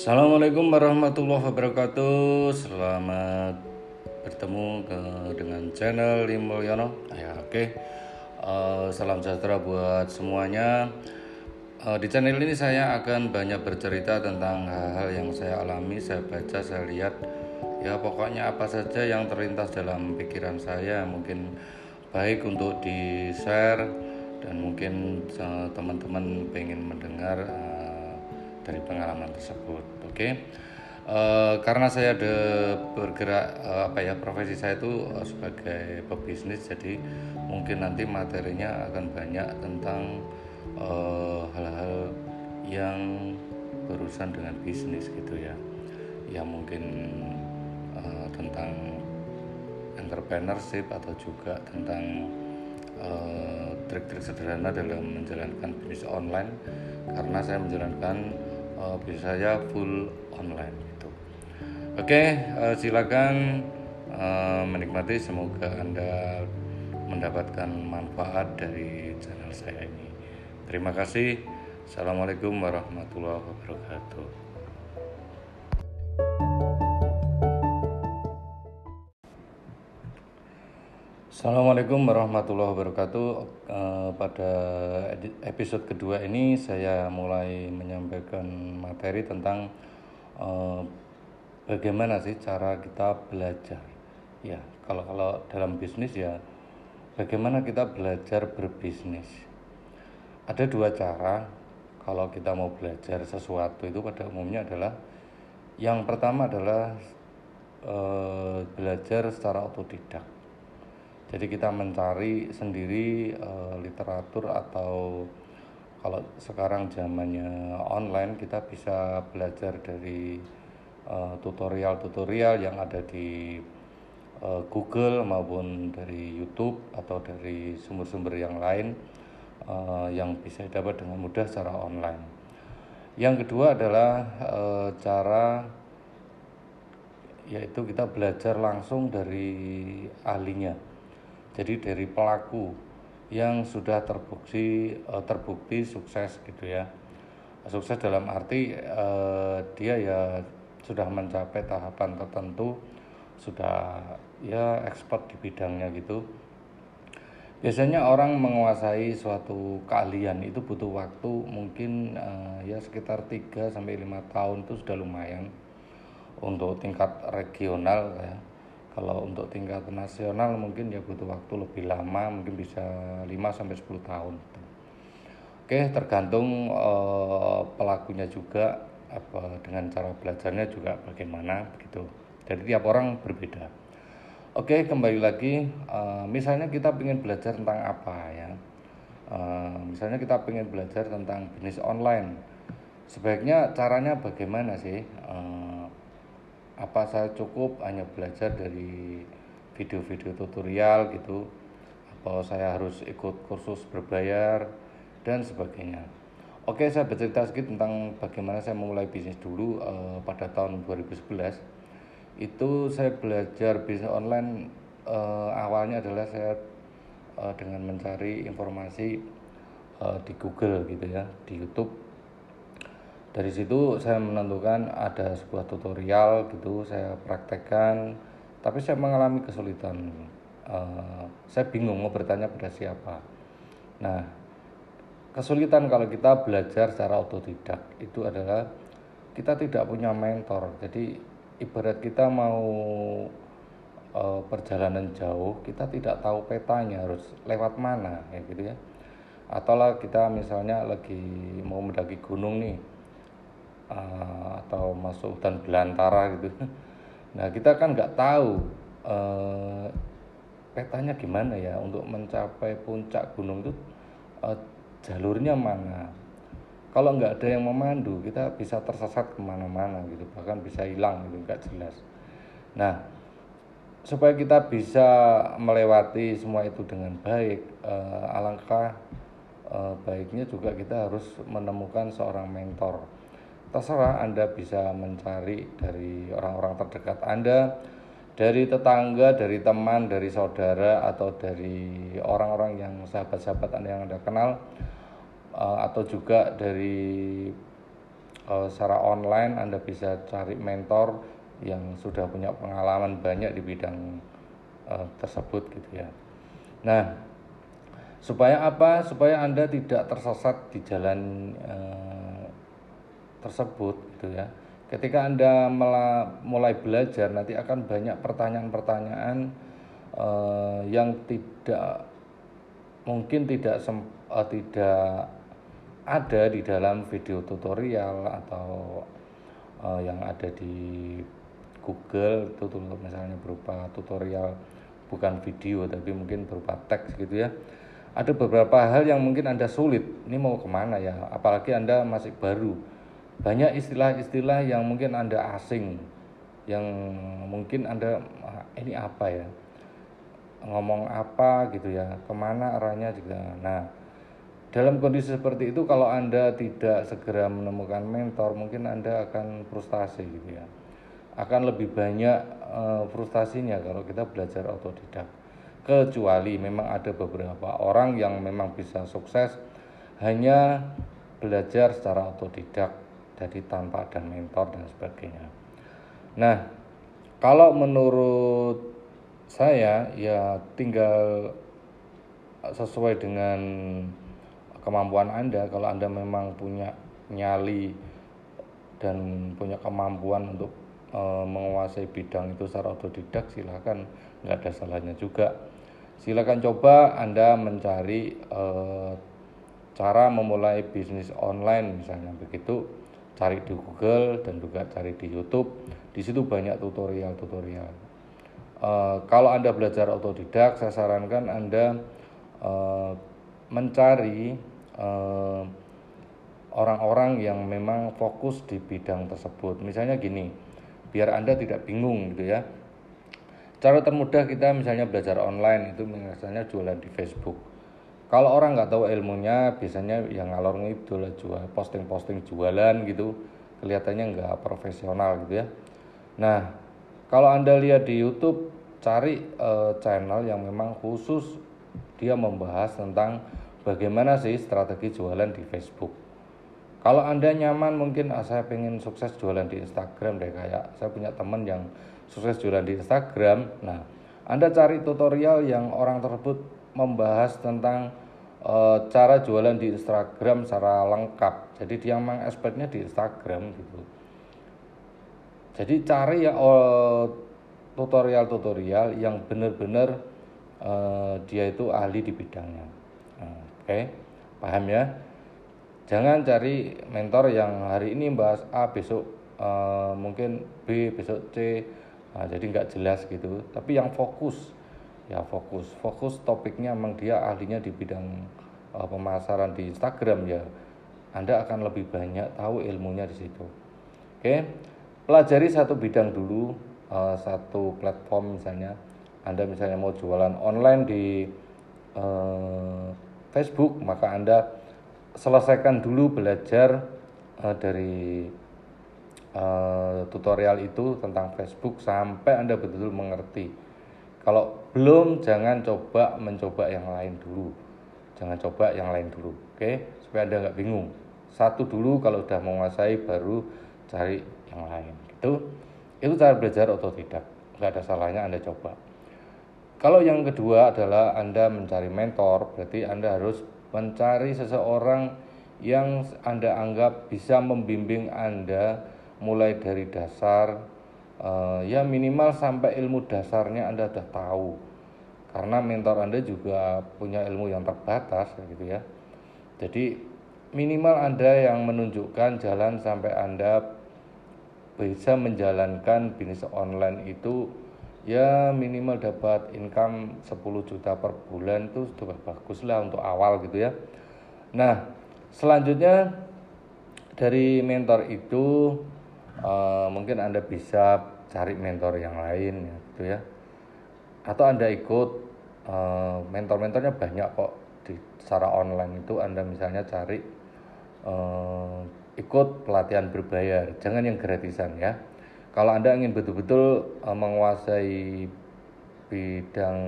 Assalamualaikum warahmatullahi wabarakatuh. Selamat bertemu ke, dengan channel Limulyono. Ya, oke. Okay. Uh, eh, salam sejahtera buat semuanya. Uh, di channel ini saya akan banyak bercerita tentang hal-hal yang saya alami, saya baca, saya lihat. Ya, pokoknya apa saja yang terlintas dalam pikiran saya mungkin baik untuk di-share dan mungkin uh, teman-teman pengen mendengar uh, dari pengalaman tersebut. Oke. Okay? Uh, karena saya ada bergerak uh, apa ya profesi saya itu uh, sebagai pebisnis jadi mungkin nanti materinya akan banyak tentang hal-hal yang berurusan dengan bisnis gitu ya yang mungkin tentang entrepreneurship atau juga tentang trik-trik sederhana dalam menjalankan bisnis online karena saya menjalankan uh, bisnis saya full online Oke, uh, silakan uh, menikmati. Semoga Anda mendapatkan manfaat dari channel saya ini. Terima kasih. Assalamualaikum warahmatullahi wabarakatuh. Assalamualaikum warahmatullahi wabarakatuh. Uh, pada episode kedua ini saya mulai menyampaikan materi tentang uh, bagaimana sih cara kita belajar. Ya kalau kalau dalam bisnis ya bagaimana kita belajar berbisnis? Ada dua cara kalau kita mau belajar sesuatu itu pada umumnya adalah yang pertama adalah e, belajar secara otodidak jadi kita mencari sendiri e, literatur atau kalau sekarang zamannya online kita bisa belajar dari Eh, tutorial-tutorial yang ada di uh, Google maupun dari YouTube atau dari sumber-sumber yang lain uh, yang bisa dapat dengan mudah secara online. Yang kedua adalah uh, cara yaitu kita belajar langsung dari ahlinya. Jadi dari pelaku yang sudah terbukti uh, terbukti sukses gitu ya. Sukses dalam arti uh, dia ya sudah mencapai tahapan tertentu sudah ya ekspor di bidangnya gitu biasanya orang menguasai suatu keahlian itu butuh waktu mungkin uh, ya sekitar 3 sampai 5 tahun itu sudah lumayan untuk tingkat regional ya kalau untuk tingkat nasional mungkin ya butuh waktu lebih lama mungkin bisa 5 sampai 10 tahun. Oke tergantung uh, pelakunya juga apa dengan cara belajarnya juga bagaimana begitu. Jadi tiap orang berbeda. Oke kembali lagi uh, misalnya kita ingin belajar tentang apa ya? Uh, misalnya kita ingin belajar tentang bisnis online. Sebaiknya caranya bagaimana sih uh, apa saya cukup hanya belajar dari video-video tutorial gitu atau saya harus ikut kursus berbayar dan sebagainya Oke, saya bercerita sedikit tentang bagaimana saya memulai bisnis dulu uh, pada tahun 2011. Itu saya belajar bisnis online uh, awalnya adalah saya uh, dengan mencari informasi uh, di Google gitu ya, di YouTube. Dari situ saya menentukan ada sebuah tutorial gitu, saya praktekkan, tapi saya mengalami kesulitan. Uh, saya bingung mau bertanya pada siapa. Nah, kesulitan kalau kita belajar secara otodidak itu adalah kita tidak punya mentor. Jadi ibarat kita mau e, perjalanan jauh, kita tidak tahu petanya harus lewat mana ya gitu ya. Atau lah kita misalnya lagi mau mendaki gunung nih e, atau masuk hutan belantara gitu. Nah kita kan nggak tahu e, petanya gimana ya untuk mencapai puncak gunung itu e, jalurnya mana. Kalau nggak ada yang memandu kita bisa tersesat ke mana-mana gitu bahkan bisa hilang gitu nggak jelas. Nah supaya kita bisa melewati semua itu dengan baik eh, alangkah eh, baiknya juga kita harus menemukan seorang mentor terserah anda bisa mencari dari orang-orang terdekat anda dari tetangga, dari teman, dari saudara atau dari orang-orang yang sahabat-sahabat Anda yang Anda kenal uh, atau juga dari uh, secara online Anda bisa cari mentor yang sudah punya pengalaman banyak di bidang uh, tersebut gitu ya. Nah, supaya apa? Supaya Anda tidak tersesat di jalan tersebut gitu ya. Ketika Anda mulai belajar nanti akan banyak pertanyaan-pertanyaan uh, yang tidak mungkin tidak uh, tidak ada di dalam video tutorial atau uh, yang ada di Google itu misalnya berupa tutorial bukan video tapi mungkin berupa teks gitu ya. Ada beberapa hal yang mungkin anda sulit ini mau ke mana ya? Apalagi anda masih baru banyak istilah-istilah yang mungkin anda asing yang mungkin anda ah, ini apa ya? Ngomong apa gitu ya? Ke mana arahnya? Juga nah dalam kondisi seperti itu kalau anda tidak segera menemukan mentor mungkin anda akan frustasi gitu ya. Akan lebih banyak uh, frustasinya kalau kita belajar otodidak. Kecuali memang ada beberapa orang yang memang bisa sukses hanya belajar secara otodidak jadi tanpa ada mentor dan sebagainya. Nah kalau menurut saya ya tinggal sesuai dengan kemampuan Anda. Kalau Anda memang punya nyali dan punya kemampuan untuk e, menguasai bidang itu secara otodidak silahkan nggak ada salahnya juga. Silahkan coba Anda mencari e, cara memulai bisnis online misalnya begitu cari di Google dan juga cari di YouTube di situ banyak tutorial-tutorial Uh, kalau Anda belajar otodidak, saya sarankan Anda uh, mencari eh, orang-orang yang memang fokus di bidang tersebut. Misalnya gini, biar Anda tidak bingung gitu ya. Cara termudah kita misalnya belajar online itu misalnya jualan di Facebook. Kalau orang nggak tahu ilmunya, biasanya yang ngalor ngidul jual posting-posting jualan gitu, kelihatannya nggak profesional gitu ya. Nah, kalau Anda lihat di YouTube, cari uh, channel yang memang khusus dia membahas tentang bagaimana sih strategi jualan di Facebook. Kalau Anda nyaman mungkin ah, saya pengen sukses jualan di Instagram deh kayak saya punya teman yang sukses jualan di Instagram. Nah, Anda cari tutorial yang orang tersebut membahas tentang uh, cara jualan di Instagram secara lengkap. Jadi dia memang expertnya di Instagram gitu. Jadi cari ya tutorial-tutorial yang benar-benar uh, dia itu ahli di bidangnya. Uh, Oke, okay? paham ya? Jangan cari mentor yang hari ini bahas A, besok uh, mungkin B, besok C. Nah, jadi nggak jelas gitu. Tapi yang fokus, ya fokus, fokus topiknya memang dia ahlinya di bidang uh, pemasaran di Instagram ya. Anda akan lebih banyak tahu ilmunya di situ. Oke. Pelajari satu bidang dulu uh, satu platform misalnya anda misalnya mau jualan online di uh, Facebook maka anda selesaikan dulu belajar uh, dari uh, tutorial itu tentang Facebook sampai anda betul-betul mengerti kalau belum jangan coba mencoba yang lain dulu. Jangan coba yang lain dulu oke? Okay? supaya anda nggak bingung. Satu dulu kalau udah menguasai baru cari yang lain gitu. Itu cara belajar otodidak nggak ada salahnya anda coba. Kalau yang kedua adalah anda mencari mentor berarti anda harus mencari seseorang yang anda anggap bisa membimbing anda mulai dari dasar uh, ya minimal sampai ilmu dasarnya anda sudah tahu. Karena mentor anda juga punya ilmu yang terbatas gitu ya. Jadi minimal anda yang menunjukkan jalan sampai anda bisa menjalankan bisnis online itu ya minimal dapat income 10 juta per bulan itu sudah bagus lah untuk awal gitu ya. Nah selanjutnya dari mentor itu uh, mungkin anda bisa cari mentor yang lain ya gitu ya atau anda ikut uh, mentor-mentornya banyak kok di secara online itu anda misalnya cari uh, ikut pelatihan berbayar, jangan yang gratisan ya. Kalau Anda ingin betul-betul uh, menguasai bidang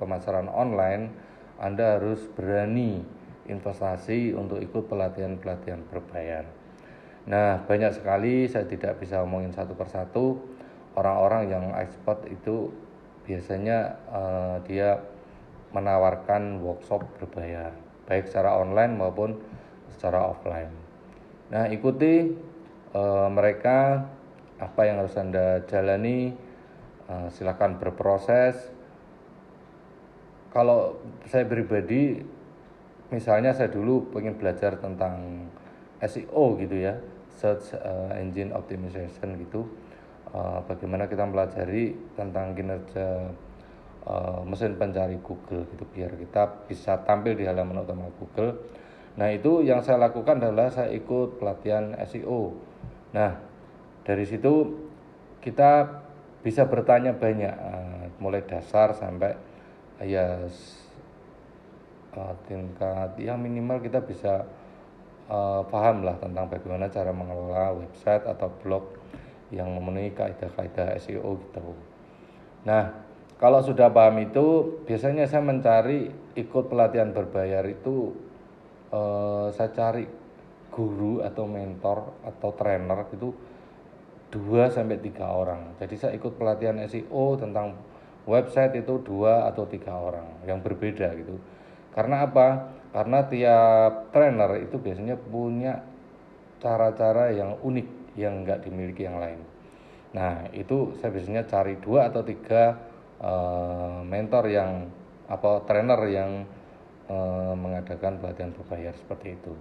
pemasaran online, Anda harus berani investasi untuk ikut pelatihan-pelatihan berbayar. Nah, banyak sekali saya tidak bisa omongin satu persatu orang-orang yang ekspor itu biasanya uh, dia menawarkan workshop berbayar baik secara online maupun secara offline. Nah, ikuti uh, mereka apa yang harus Anda jalani uh, silakan berproses. Kalau saya pribadi misalnya saya dulu pengen belajar tentang SEO gitu ya search uh, engine optimization gitu. Uh, bagaimana kita pelajari tentang kinerja uh, mesin pencari Google gitu biar kita bisa tampil di halaman utama Google. Nah itu yang saya lakukan adalah saya ikut pelatihan SEO nah dari situ kita bisa bertanya banyak mulai dasar sampai ya tingkat yang minimal kita bisa uh, paham lah tentang bagaimana cara mengelola website atau blog yang memenuhi kaidah-kaidah SEO gitu. Nah, kalau sudah paham itu, biasanya saya mencari ikut pelatihan berbayar itu uh, saya cari guru atau mentor atau trainer itu dua sampai tiga orang. Jadi saya ikut pelatihan SEO tentang website itu dua atau tiga orang yang berbeda gitu. Karena apa? Karena tiap trainer itu biasanya punya cara-cara yang unik yang nggak dimiliki yang lain. Nah itu saya biasanya cari dua atau tiga uh, mentor yang apa trainer yang uh, mengadakan pelatihan berbayar seperti itu.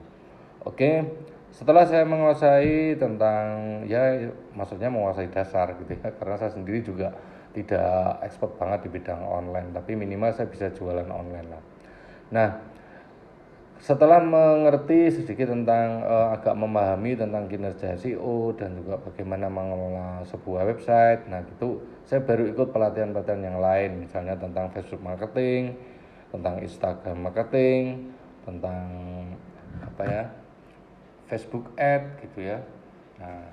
Oke, setelah saya menguasai tentang ya maksudnya menguasai dasar gitu ya karena saya sendiri juga tidak expert banget di bidang online tapi minimal saya bisa jualan online lah. Nah setelah mengerti sedikit tentang uh, agak memahami tentang kinerja SEO dan juga bagaimana mengelola sebuah website, nah itu saya baru ikut pelatihan-pelatihan yang lain, misalnya tentang Facebook marketing, tentang Instagram marketing, tentang apa ya Facebook ad gitu ya, nah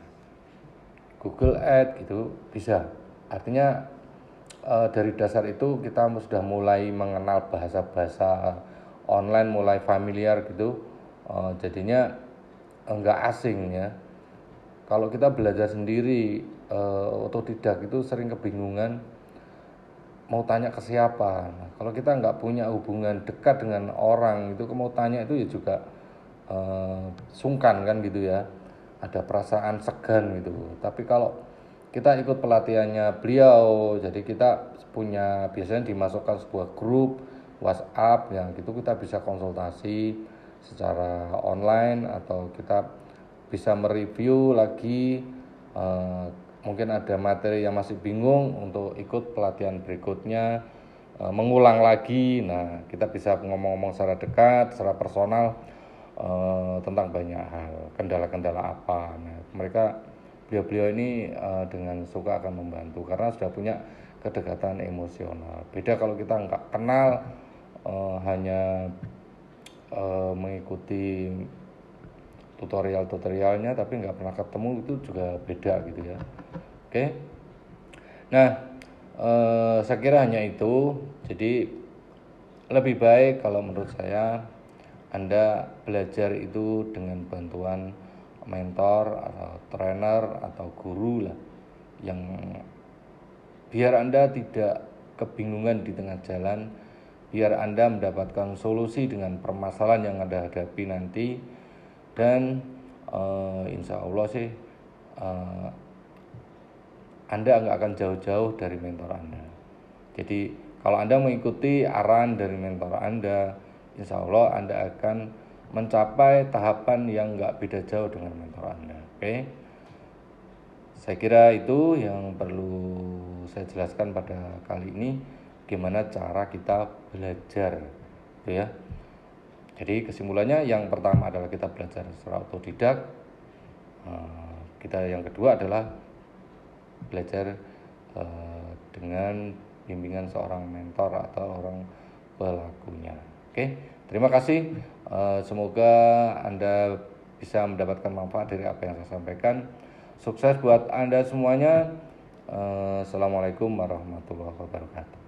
Google ad gitu bisa. Artinya uh, dari dasar itu kita sudah mulai mengenal bahasa-bahasa online mulai familiar gitu uh, jadinya enggak asing ya. Kalau kita belajar sendiri uh, otodidak itu sering kebingungan mau tanya ke siapa. Nah, kalau kita nggak punya hubungan dekat dengan orang itu mau tanya itu ya juga uh, sungkan kan gitu ya. Ada perasaan segan gitu. Tapi kalau kita ikut pelatihannya beliau jadi kita punya biasanya dimasukkan sebuah grup WhatsApp yang gitu kita bisa konsultasi secara online atau kita bisa mereview lagi uh, mungkin ada materi yang masih bingung untuk ikut pelatihan berikutnya uh, mengulang lagi. Nah kita bisa ngomong-ngomong secara dekat secara personal uh, tentang banyak hal kendala-kendala apa. Nah mereka beliau-beliau ini uh, dengan suka akan membantu karena sudah punya kedekatan emosional. Beda kalau kita nggak kenal uh, hanya uh, mengikuti tutorial-tutorialnya tapi nggak pernah ketemu itu juga beda gitu ya oke okay? nah uh, saya kira hanya itu jadi lebih baik kalau menurut saya anda belajar itu dengan bantuan mentor atau trainer atau guru lah yang biar anda tidak kebingungan di tengah jalan biar Anda mendapatkan solusi dengan permasalahan yang Anda hadapi nanti dan uh, insya Allah sih uh, Anda nggak akan jauh-jauh dari mentor Anda. Jadi kalau Anda mengikuti arahan dari mentor Anda, insya Allah Anda akan mencapai tahapan yang nggak beda jauh dengan mentor Anda. Oke? Okay? Saya kira itu yang perlu saya jelaskan pada kali ini gimana cara kita belajar gitu ya. Jadi kesimpulannya yang pertama adalah kita belajar secara otodidak. Eh, kita yang kedua adalah belajar eh, dengan bimbingan seorang mentor atau orang pelakunya. Oke terima kasih. Eh, semoga anda bisa mendapatkan manfaat dari apa yang saya sampaikan. Sukses buat anda semuanya. Assalamualaikum warahmatullahi wabarakatuh